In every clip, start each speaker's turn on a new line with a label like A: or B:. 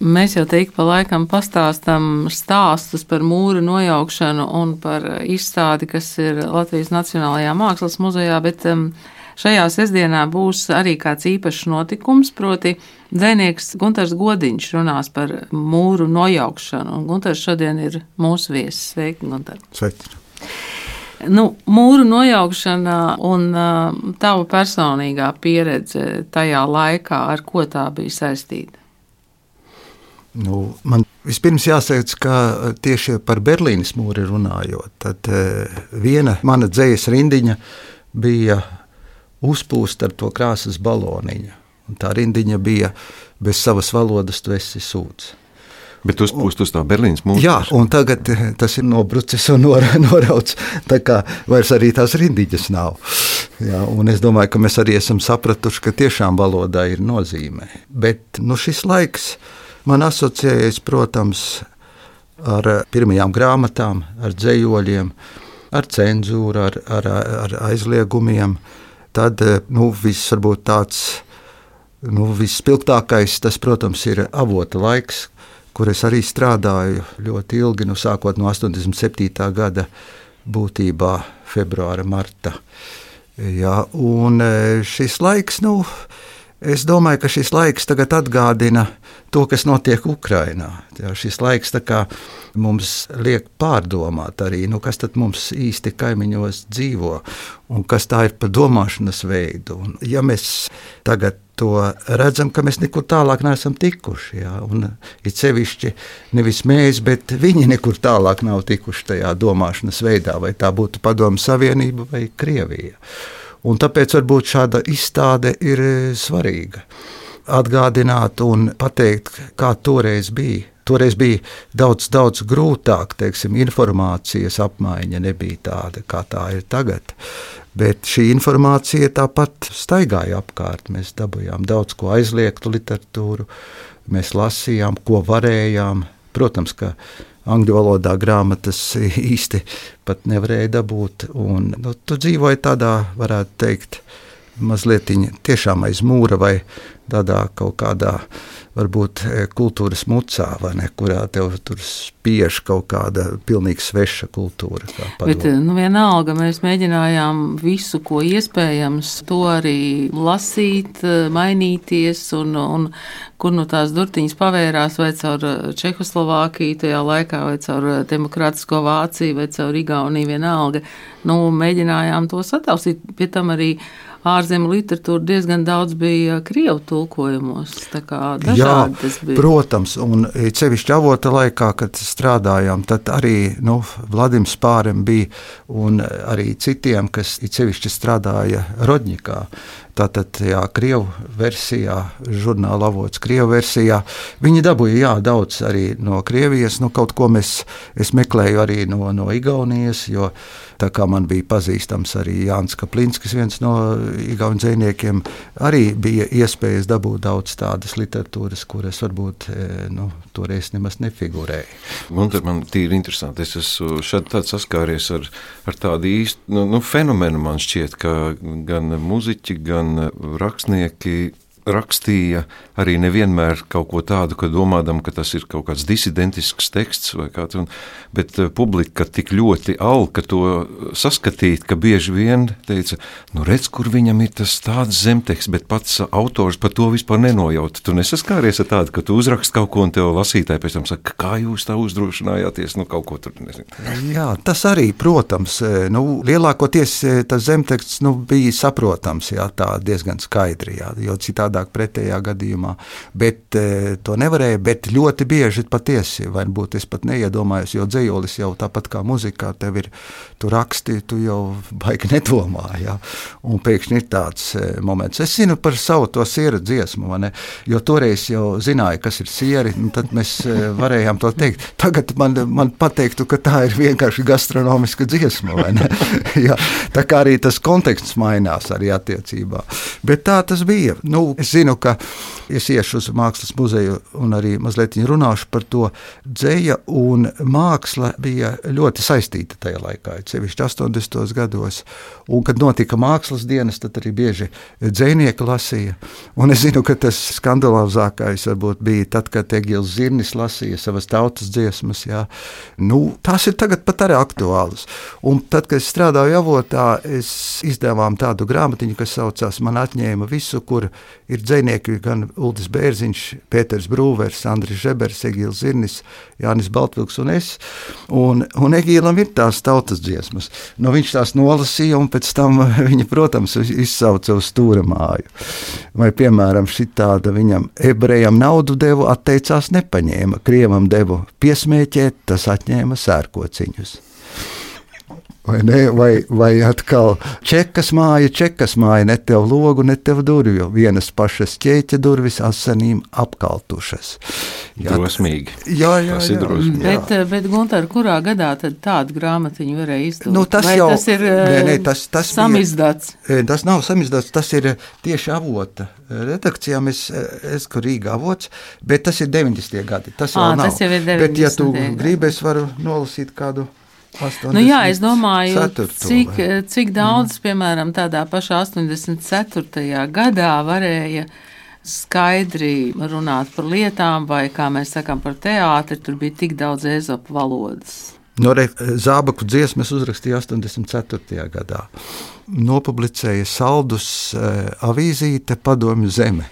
A: Mēs jau tik pa laikam pastāstām stāstus par mūru nojaukšanu un par izstādi, kas ir Latvijas Nacionālajā Mākslas muzejā, bet um, šajā sestdienā būs arī kāds īpašs notikums, proti dzēnieks Gunters Godiņš runās par mūru nojaukšanu, un Gunters šodien ir mūsu viesis. Sveiki, Gunter!
B: Sveiki!
A: Nu, mūru nojaukšana un uh, tava personīgā pieredze tajā laikā, ar ko tā bija saistīta?
B: Nu, man vispirms jāsaka, ka tieši par Berlīnas mūri runājot, tad eh, viena mana dzīslas rindiņa bija uzpūsta ar to krāsas baloniņu. Un tā rindiņa bija bez savas valodas, tu esi sūds.
C: Bet uzpūst uz tā Berlīnas mūža.
B: Jā, un tagad eh, tas ir nobrucis un nor, norauts. Tā kā vairs arī tās rindiņas nav. Jā, un es domāju, ka mēs arī esam sapratuši, ka tiešām valodā ir nozīme. Bet nu, šis laiks ir man asociējas, protams, ar pirmajām grāmatām, ar dzējoļiem, ar cenzūru, ar, ar, ar aizliegumiem. Tad nu, viss varbūt tāds nu, visspilgtākais, tas, protams, ir avota laiks, kur es arī strādāju ļoti ilgi, nu, sākot no 87. gada būtībā februāra, marta. Jā, un šis laiks, nu, Es domāju, ka šis laiks tagad atgādina to, kas notiek Ukrajinā. Šis laiks mums liek pārdomāt arī, nu, kas mums īsti kaimiņos dzīvo un kas tā ir par domāšanas veidu. Un, ja mēs tagad to redzam, ka mēs nekur tālāk neesam tikuši. Jā, un it sevišķi nevis mēs, bet viņi nekur tālāk nav tikuši tajā domāšanas veidā, vai tā būtu Padomu Savienība vai Krievija. Un tāpēc varbūt šāda izstāde ir e, svarīga. Atgādināt un pateikt, kā toreiz bija. Toreiz bija daudz, daudz grūtāk, teiksim, informācijas apmaiņa nebija tāda, kā tā ir tagad. Bet šī informācija tāpat staigāja apkārt. Mēs dabūjām daudz ko aizliegtu literatūru, mēs lasījām, ko varējām. Protams, ka angļu valodā grāmatas īsti nevarēja dabūt. Un, nu, tu dzīvoji tādā, varētu teikt, mazliet tiešām aiz mūra vai tādā kaut kādā varbūt e, kultūras mucā, ne, kurā tev tur spiež kaut kāda pilnīgi sveša kultūra.
A: Bet nu, vienalga mēs mēģinājām visu, ko iespējams, to arī lasīt, e, mainīties, un, un kur nu tās durtiņas pavērās vai caur e, Čehoslovākiju tajā laikā, vai caur Demokrātisko Vāciju, vai caur Igauniju vienalga. Nu, mēģinājām to satausīt, pie tam arī ārzemju literatūra diezgan daudz bija krievu tulkojumos. Jā,
B: protams, un cevišķi avota laikā, kad strādājām, tad arī nu, Vladimirs Pārem bija un arī citiem, kas cevišķi strādāja Rodņikā. Tātad, jā, krievu versijā, žurnāla avots, krievu versijā. Viņi dabūja jā, daudz arī no Krievijas. Nu, kaut ko mēs, es meklēju arī no, no Igaunijas, jo tā kā man bija pazīstams arī Jānis Kaplinskis, viens no Igaunijas dzīsniekiem, arī bija iespējas dabūt daudz tādas literatūras, kuras varbūt e, nu, toreiz nemaz nefigurēja.
C: Man, man tīri interesanti, es esmu šeit saskāries ar, ar tādu īstu nu, nu, fenomenu, man šķiet, ka gan muziķi, gan gan rakstnieki rakstīja arī nevienmēr kaut ko tādu, ka domādam, ka tas ir kaut kāds disidentisks teksts vai kāds, un, bet eh, publika tik ļoti alka to saskatīt, ka bieži vien teica, nu redz, kur viņam ir tas tāds zemteksts, bet pats autors par to vispār nenojaut. Tu nesaskāries ar tādu, ka tu uzrakst kaut ko un tev lasītāji pēc tam saka, kā jūs tā uzdrošinājāties, nu kaut ko tur nezinu.
B: Jā, tas arī, protams, eh, nu, lielākoties eh, tas zemteksts nu, bija saprotams, jā, tā diezgan skaidri, jā, jo citādāk pretējā gadījumā bet e, to nevarēja. Bet ļoti bieži patiesi, varbūt es pat neiedomājos, jo dzējolis jau tāpat kā muzikā, tev ir tu raksti, tu jau baigi nedomā. Ja? Un pēkšņi ir tāds e, moments. Es zinu par savu to sieru dziesmu, jo toreiz jau zināju, kas ir sieri, tad mēs e, varējām to teikt. Tagad man, man pateiktu, ka tā ir vienkārši gastronomiska dziesma. ja? Tā kā arī tas konteksts mainās arī attiecībā. Bet tā tas bija. Nu, Es zinu, ka es iešu uz mākslas muzeju un arī mazliet runāšu par to. Dzēja un māksla bija ļoti saistīta tajā laikā, sevišķi 80. gados. Un, kad notika mākslas dienas, tad arī bieži dzēnieki lasīja. Un es zinu, ka tas skandalozākais varbūt bija tad, kad Egils Zirnis lasīja savas tautas dziesmas. Jā. Nu, tās ir tagad pat arī aktuālas. Un tad, kad es strādāju avotā, es izdevām tādu grāmatiņu, kas saucās Man atņēma visu, kur ir dzinieki gan Ulris Bērziņš, Pēters Brūvers, Andris Žebers, Egīls Zirnis, Jānis Baltvilks un es. Un, un Egīlam ir tās tautas dziesmas. Nu, viņš tās nolasīja un pēc tam viņa, protams, izsauca uz stūra māju. Vai, piemēram, šī tāda viņam ebrejam naudu devu, atteicās nepaņēma, krievam devu piesmēķēt, tas atņēma sērkociņus. Vai, ne, vai, vai atkal čekas māja, čekas māja, ne tev logu, ne tev durvju, vienas pašas ķēķa durvis asanīm apkaltušas.
C: Jā, drosmīgi.
B: Jā, jā,
C: tas ir drosmīgi.
A: Bet, bet Gunter, kurā gadā tad tādu grāmatiņu varēja izdot?
B: Nu, tas
A: vai
B: jau
A: tas ir
B: nē, nē, tas, tas
A: samizdāts.
B: Bija, tas nav samizdāts, tas ir tieši avota redakcijā. Mēs, es kur Rīgā avots, bet tas ir 90. gadi. Tas,
A: À, tas jau ir 90.
B: Bet, ja tu gribi, es varu nolasīt kādu.
A: 80, nu, jā, es domāju,
B: 4.
A: cik, cik daudz, mm. piemēram, tādā pašā 84. gadā varēja skaidri runāt par lietām, vai kā mēs sakām par teātri, tur bija tik daudz ezopu valodas.
B: No Zābaku dziesmas uzrakstīja 84. gadā. Nopublicēja saldus uh, avīzīte Padomju zeme.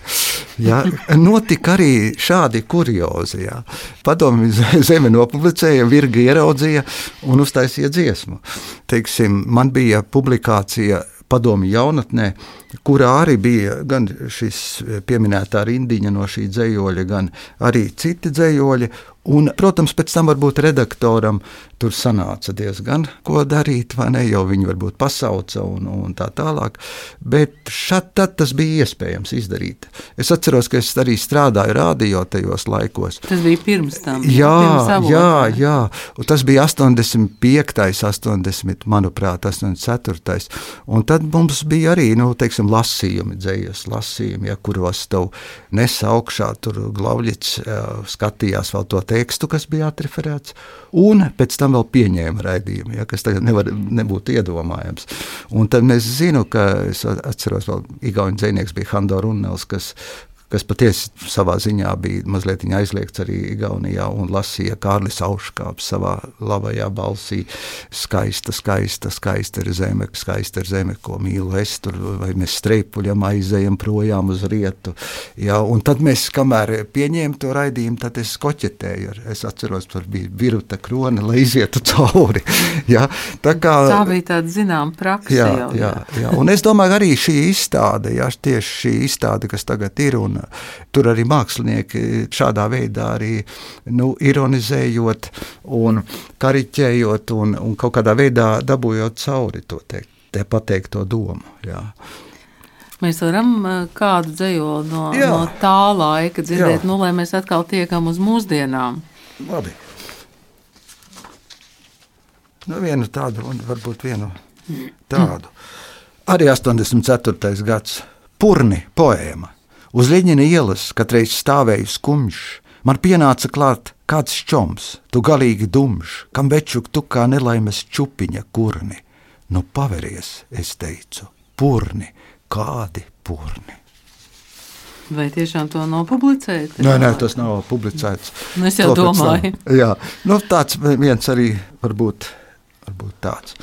B: Ja, notika arī šādi kuriozi. Ja. Padomju zeme nopublicēja, virga ieraudzīja un uztaisīja dziesmu. Teiksim, man bija publikācija padomju jaunatnē, kurā arī bija gan šis pieminētā rindiņa no šī dzējoļa, gan arī citi dzējoļi. Un, protams, pēc tam varbūt redaktoram tur sanāca diezgan ko darīt, vai ne, jo viņi varbūt pasauca un, un tā tālāk. Bet šad tad tas bija iespējams izdarīt. Es atceros, ka es arī strādāju radio tajos laikos.
A: Tas bija pirms tam.
B: Jā,
A: pirms
B: jā, jā. Un tas bija 85, 80, manuprāt, 84. Un tad mums bija arī, nu, teiksim, lasījumi, dzējas lasījumi, ja, kuros tev nesa augšā, tur Glauļits skatījās vēl to tekstu, kas bija atreferēts, un pēc tam vēl pieņēma raidījumu, ja, kas tagad nevar, nebūtu iedomājams. Un tad es zinu, ka es atceros, vēl Igaunijas dzinieks bija Hando Runnels, kas kas patiesi savā ziņā bija mazliet aizliegts arī Igaunijā, un lasīja Kārlis Auškāps savā labajā balsī. Skaista, skaista, skaista ir zeme, skaista ir zeme, ko mīlu es tur, vai mēs streipuļam aizējam projām uz rietu. Jā, un tad mēs, kamēr pieņēmām to raidījumu, tad es koķetēju. Es atceros, tur bija viruta krone, lai izietu cauri. Jā,
A: tā, kā, tā bija tāda zināma praksa.
B: Jā,
A: jau,
B: jā. Jā, jā, un es domāju, arī šī izstāde, jā, tieši šī izstāde, kas tagad ir, un tur arī mākslinieki šādā veidā arī nu, ironizējot un kariķējot un, un kaut kādā veidā dabūjot cauri to teikt, te pateikto domu. Jā.
A: Mēs varam kādu dzējoli no, Jā. no tā laika dzirdēt, Jā. nu, lai mēs atkal tiekam uz mūsdienām.
B: Labi. Nu, vienu tādu, un varbūt vienu tādu. Arī 84. gads. Purni poēma. Uz Leņķina ielas, kad reiz stāvēju skumjš, man pienāca klāt kāds čoms, tu galīgi dumšs, kam večuk tu kā nelaimes čupiņa kurni. Nu, paveries, es teicu, purni, kādi purni.
A: Vai tiešām to nav publicēts?
B: Nē, nē, tas nav publicēts.
A: Nu, es jau to domāju.
B: Jā, nu, tāds viens arī varbūt, varbūt tāds.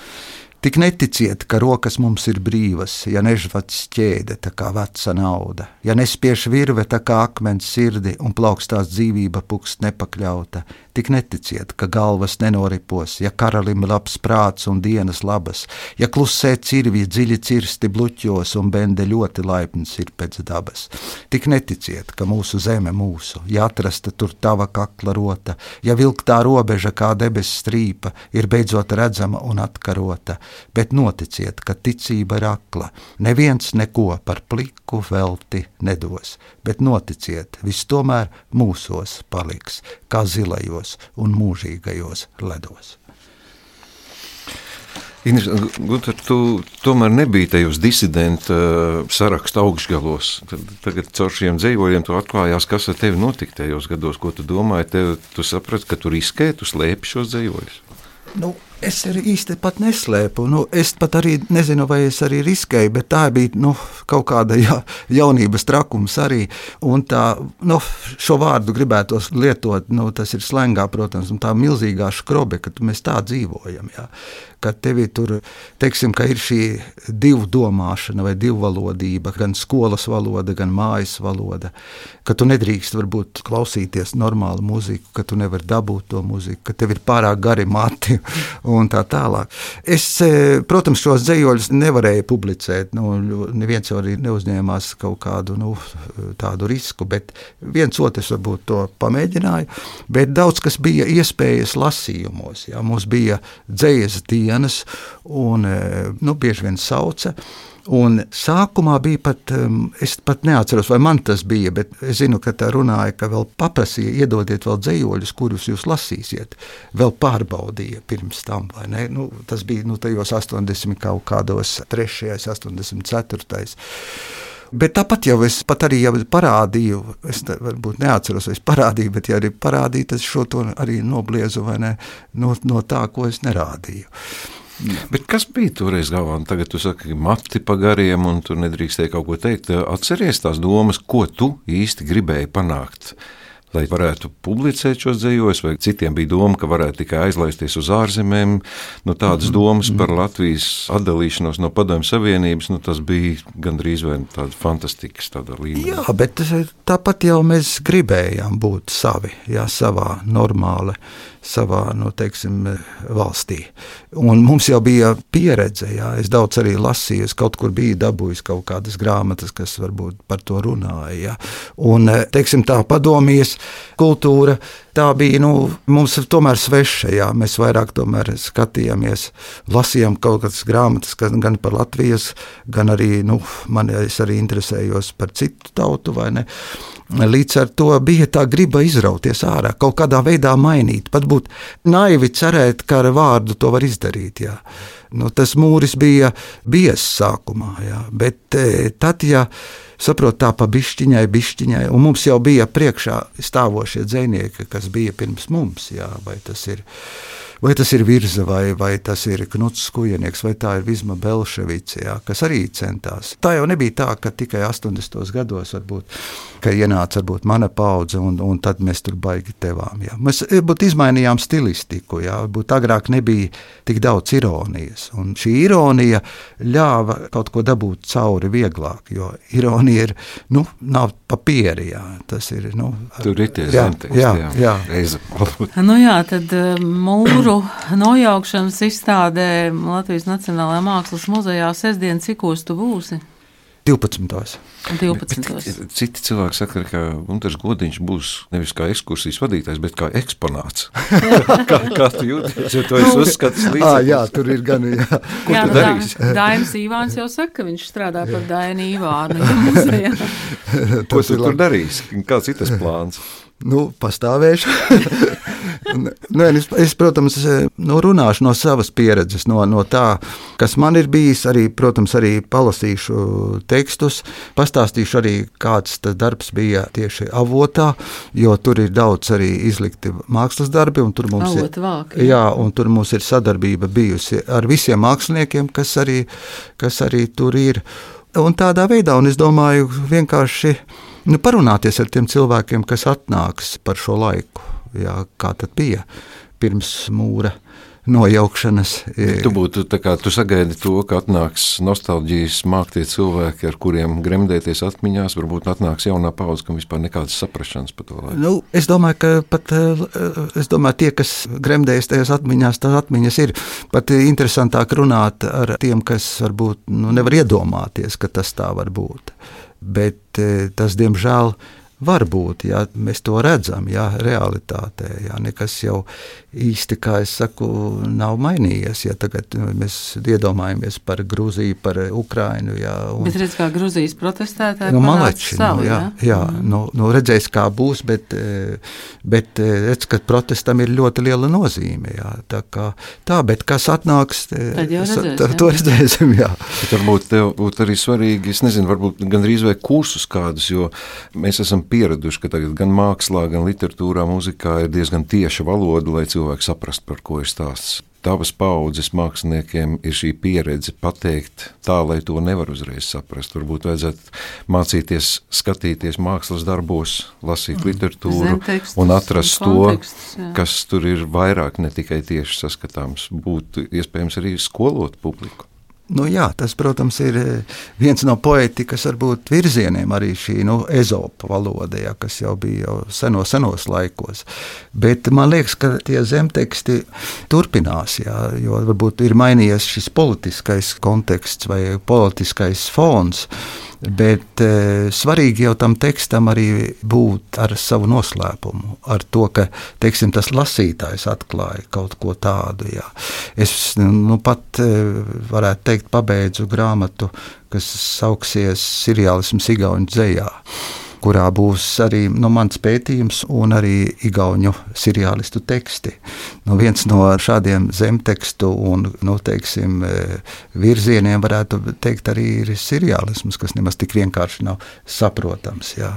B: Tik neticiet, ka rokas mums ir brīvas, ja nežvats ķēde tā kā veca nauda, ja nespiež virve tā kā akmens sirdi un plaukstās dzīvība pukst nepakļauta. Tik neticiet, ka galvas nenoripos, ja karalim labs prāts un dienas labas, ja klusē cirvji dziļi cirsti bluķos un bende ļoti laipns ir pēc dabas. Tik neticiet, ka mūsu zeme mūsu, ja atrasta tur tava kakla rota, ja vilktā robeža kā debesis strīpa ir beidzot redzama un atkarota, bet noticiet, ka ticība ir akla, neviens neko par pliku velti nedos, bet noticiet, viss tomēr mūsos paliks, kā zilajos un mūžīgajos ledos.
C: Gunter, tu tomēr nebija tajos disidentu uh, sarakstu augšgalos. Tad, tagad caur šiem dzīvojumiem tu atklājās, kas ar tevi notika tajos gados, ko tu domāji. Tev, tu saprati, ka tu riskē, tu slēpi šos dzīvojus.
B: Nu, Es arī īsti pat neslēpu. Nu, es pat arī nezinu, vai es arī riskēju, bet tā bija nu, kaut kāda ja, jaunības trakums arī. Un tā, nu, šo vārdu gribētu lietot, nu, tas ir slēgā, protams, un tā milzīgā skrobe, ka mēs tā dzīvojam. Ja ka tev tur teiksim, ir šī divu domāšana vai divvalodība, gan skolas valoda, gan mājas valoda, ka tu nedrīkst varbūt klausīties normālu muziku, ka tu nevari dabūt to muziku, ka tev ir pārāk gari mati un tā tālāk. Es, e, protams, šos dzējoļus nevarēju publicēt, nu, neviens jau arī neuzņēmās kaut kādu nu, tādu risku, bet viens otrs varbūt to pamēģināja, bet daudz kas bija iespējas lasījumos. Jā. Mums bija dzējas diena, dienas, un e, nu, bieži vien sauca. Un sākumā bija pat, es pat neatceros, vai man tas bija, bet es zinu, ka tā runāja, ka vēl paprasīja, iedodiet vēl dzējoļus, kurus jūs lasīsiet. Vēl pārbaudīja pirms tam, vai ne? Nu, tas bija nu, tajos 80 kaut kādos 3. 84. Bet tāpat jau es pat arī jau parādīju, es ne, varbūt neatceros, vai es parādīju, bet ja arī parādīju, tad šo to arī nobliezu ne, no, no tā, ko es nerādīju.
C: Bet kas bija toreiz galvā? Tagad tu saki, mati pagariem, un tu nedrīkstēji kaut ko teikt. Atceries tās domas, ko tu īsti gribēji panākt lai varētu publicēt šos dzējos, vai citiem bija doma, ka varētu tikai aizlaisties uz ārzemēm. Nu, tādas mhm. domas par mhm. Latvijas atdalīšanos no Padomju Savienības, nu, tas bija gandrīz vai tāda fantastikas tādā līmenī.
B: Jā, bet tāpat jau mēs gribējām būt savi, jā, savā normāli savā nu, teiksim, valstī. Un mums jau bija pieredze, jā. es daudz arī lasīju, es kaut kur biju dabūjis kaut kādas grāmatas, kas varbūt par to runāja. Jā. Un teiksim, tā padomjas kultūra. Tā bija nu, mums tomēr sveša. Jā. Mēs vairāk skatījāmies, lasījām kaut kādas grāmatas, gan par Latvijas, gan arī nu, man arī interesējos par citu tautu. Līdz ar to bija tā griba izrauties ārā, kaut kādā veidā mainīt. Pat būt naivi cerēt, ka ar vārdu to var izdarīt. Jā. Nu, tas mūris bija biezs sākumā, jā. bet e, tad, ja saprot tā pa bišķiņai, bišķiņai, un mums jau bija priekšā stāvošie dzinieki, kas bija pirms mums, jā, vai tas ir vai tas ir Virza, vai, vai tas ir Knuts Kujanieks, vai tā ir Vizma Belševica, jā, kas arī centās. Tā jau nebija tā, ka tikai 80. gados varbūt, ienāca varbūt mana paudze, un, un tad mēs tur baigi tevām. Jā. Mēs varbūt izmainījām stilistiku, jā, varbūt agrāk nebija tik daudz ironijas, un šī ironija ļāva kaut ko dabūt cauri vieglāk, jo ironija ir, nu, nav papīri, jā, tas ir, nu,
C: tur ir tie jā, zemteksti, jā, jā, jā.
A: jā. nu jā, tad eh, Mūru nojaukšanas izstādē Latvijas Nacionālajā Mākslas muzejā sestdien, cikos tu būsi?
B: 12.
A: 12.
C: Citi cilvēki saka, ka Gunārs Godiņš būs nevis kā ekskursijas vadītājs, bet kā eksponāts. kā, kā tu jūties? Jo to es nu, uzskatu līdzi.
B: Ah, jā, tur ir gan. Jā.
C: Ko jā, tu nu, darīsi?
A: Dainis Ivāns jau saka, ka viņš strādā par Dainu Ivānu.
C: Ko tu tur darīsi? Kāds ir tas plāns?
B: Nu, pastāvēšu. Nu, es, es, protams, nu, runāšu no savas pieredzes, no, no tā, kas man ir bijis. Arī, protams, arī palasīšu tekstus, pastāstīšu arī, kāds darbs bija tieši avotā, jo tur ir daudz arī izlikti mākslas darbi. Tur mums,
A: Avot ir, vāk,
B: jā. Jā, tur mums ir sadarbība bijusi ar visiem māksliniekiem, kas arī, kas arī tur ir. Un tādā veidā, un es domāju, vienkārši nu, parunāties ar tiem cilvēkiem, kas atnāks par šo laiku. Jā, kā tad bija pirms mūra? Nojaukšanas.
C: Tu būtu tā kā tu sagaidi to, ka atnāks nostalģijas māktie cilvēki, ar kuriem gremdēties atmiņās. Varbūt atnāks jaunā paudze, kam vispār nekādas saprašanas par to laiku.
B: Nu, es domāju, ka pat es domāju, tie, kas gremdējas tajās atmiņās, tās atmiņas ir pat interesantāk runāt ar tiem, kas varbūt nu, nevar iedomāties, ka tas tā var būt bet eh, tas, diemžēl, Varbūt jā, mēs to redzam, jā, realitātē. Jā, nekas jau īsti, kā es saku, nav mainījies. Ja tagad mēs iedomājamies par Grūziju, par Ukrainu. Jā,
A: un, bet redz, kā Grūzijas protestētāji
B: nu, maleči, savu, nu, jā, jā, jā mm. nu, nu, redzēs, kā būs, bet, bet redz, ka protestam ir ļoti liela nozīme. Jā, tā, kā, tā, bet kas atnāks,
A: redzēs, tā,
B: to redzēsim. Jā.
C: Bet varbūt tev būtu arī svarīgi, es nezinu, varbūt gandrīz vai kursus kādus, jo mēs esam pieraduši, ka tagad gan mākslā, gan literatūrā, mūzikā ir diezgan tieša valoda, lai cilvēki saprastu, par ko ir stāsts. Tavas paudzes māksliniekiem ir šī pieredze pateikt tā, lai to nevar uzreiz saprast. Varbūt vajadzētu mācīties, skatīties mākslas darbos, lasīt mm. literatūru
A: Zemtekstus,
C: un atrast to, kas tur ir vairāk, ne tikai tieši saskatāms. Būtu iespējams arī skolot publiku.
B: Nu, jā, tas, protams, ir eh, viens no poetikas varbūt, virzieniem, arī šī nu, ezopa valoda, jā, kas jau bija jau senos, senos laikos. Bet man liekas, ka tie zemteksti turpinās, jā, jo varbūt ir mainījies šis politiskais konteksts vai politiskais fons. Bet e, svarīgi jau tam tekstam arī būt ar savu noslēpumu, ar to, ka teiksim, tas lasītājs atklāja kaut ko tādu. Jā. Es nu, pat e, varētu teikt, pabeidzu grāmatu, kas sauksies Seriālisms Igaunijas dzējā kurā būs arī nu, mans pētījums un arī igauņu seriālistu teksti. Nu, viens no šādiem zemtekstu un nu, teiksim, e, virzieniem varētu teikt arī ir seriālisms, kas nemaz tik vienkārši nav saprotams. Jā.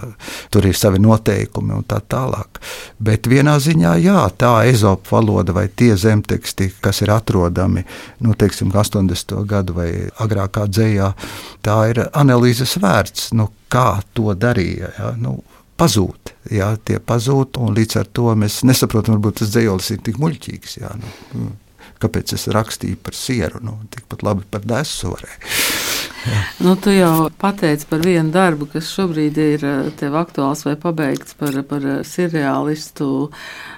B: Tur ir savi noteikumi un tā tālāk. Bet vienā ziņā, jā, tā ezopa valoda vai tie zemteksti, kas ir atrodami nu, teiksim, 80. gadu vai agrākā dzējā, tā ir analīzes vērts. Nu, kā to darīja. Ja? Nu, pazūd. Jā, tie pazūd, un līdz ar to mēs nesaprotam, varbūt tas dzējolis ir tik muļķīgs. Jā, nu, mm. kāpēc es rakstīju par sieru? Nu, tikpat labi par desu varēju.
A: Nu, tu jau pateici par vienu darbu, kas šobrīd ir eh, tev aktuāls vai pabeigts par, par eh, seriālistu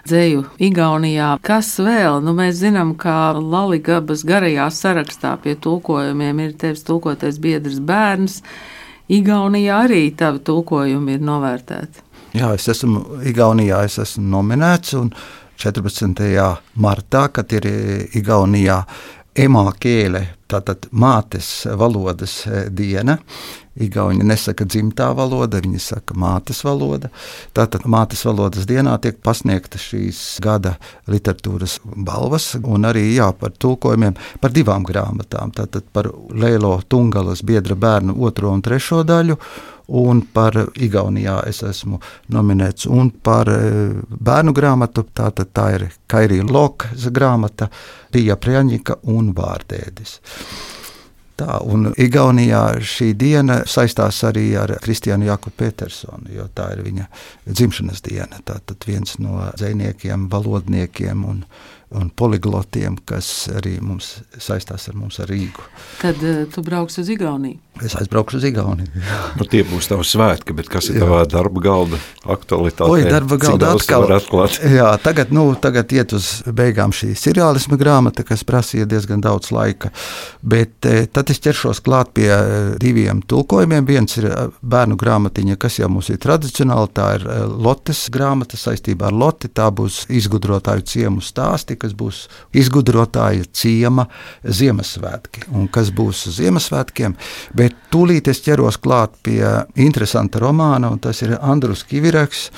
A: dzēju Igaunijā. Kas vēl? Nu, mēs zinām, ka Laligabas garajā sarakstā pie tulkojumiem ir tevis tulkotais biedrs bērns. Igaunijā arī tavi tulkojumi ir novērtēti.
B: Jā, es esmu Igaunijā, es esmu nominēts. 14. martā, kad ir Igaunijā emākēle, tātad mātes valodas diena, Igauni nesaka dzimtā valoda, viņi saka mātes valoda. Tātad mātes valodas dienā tiek pasniegta šīs gada literatūras balvas, un arī jā, par tulkojumiem par divām grāmatām. Tātad par Leilo Tungalas biedra bērnu otro un trešo daļu, un par Igaunijā es esmu nominēts, un par e, bērnu grāmatu, tātad tā ir Kairija Lokas grāmata, Pija Prjaņika un Vārdēdis. Tā, un Igaunijā šī diena saistās arī ar Kristiānu Jaku Petersonu, jo tā ir viņa dzimšanas diena. Tātad viens no dziniekiem, valodniekiem un un poliglotiem, kas arī mums saistās ar mums ar Rīgu.
A: Kad uh, tu brauks uz Igauniju?
B: Es aizbraukšu uz Igauniju.
C: Nu, tie būs tavi svētki, bet kas ir jā. tavā darba galda aktualitāte?
B: Oi, darba galda atkal. Jā, tagad, nu, tagad iet uz beigām šī seriālisma grāmata, kas prasīja diezgan daudz laika, bet eh, tad es ķeršos klāt pie eh, diviem tulkojumiem. Viens ir eh, bērnu grāmatiņa, kas jau mums ir tradicionāli, tā ir Lotes grāmata saistībā ar Loti, tā būs izgudrotāju ciemu stāsti, kas būs izgudrotāja ciema Ziemassvētki un kas būs Ziemassvētkiem. Bet tūlīt es ķeros klāt pie interesanta romāna, un tas ir Andrus Kivireks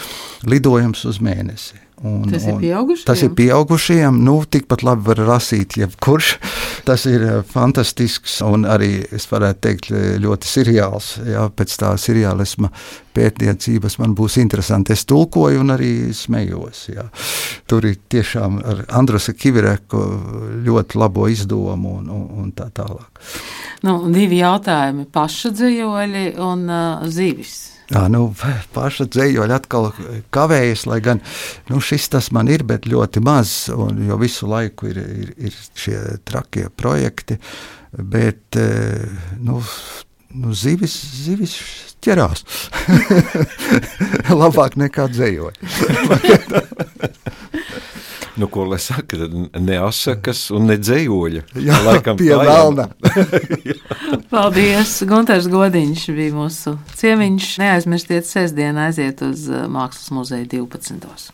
B: lidojums uz mēnesi.
A: Un, tas ir pieaugušiem.
B: Tas ir pieaugušiem. Nu, tikpat labi var rasīt jebkurš. Tas ir eh, fantastisks un arī, es varētu teikt, ļoti seriāls. Jā, pēc tā seriālisma pētniecības man būs interesanti. Es tulkoju un arī smējos. Jā. Tur ir tiešām ar Andrusa Kivireku ļoti labo izdomu un, un, un tā tālāk.
A: Nu, divi jautājumi - paša dzīvoļi un uh, zivis.
B: Jā, nu, paša dzējoļa atkal kavējas, lai gan nu, šis tas man ir, bet ļoti maz, un, jo visu laiku ir, ir, ir šie trakie projekti. Bet nu, nu, zivis, zivis ķerās. Labāk nekā dzējoļi.
C: Nu, ko lai saka, ne asakas un ne dzējoļa.
B: Jā,
C: Laikam
B: pie velna.
A: Paldies! Gunārs Godiņš bija mūsu ciemiņš. Neaizmirstiet, sestdien aiziet uz Mākslas muzeju 12.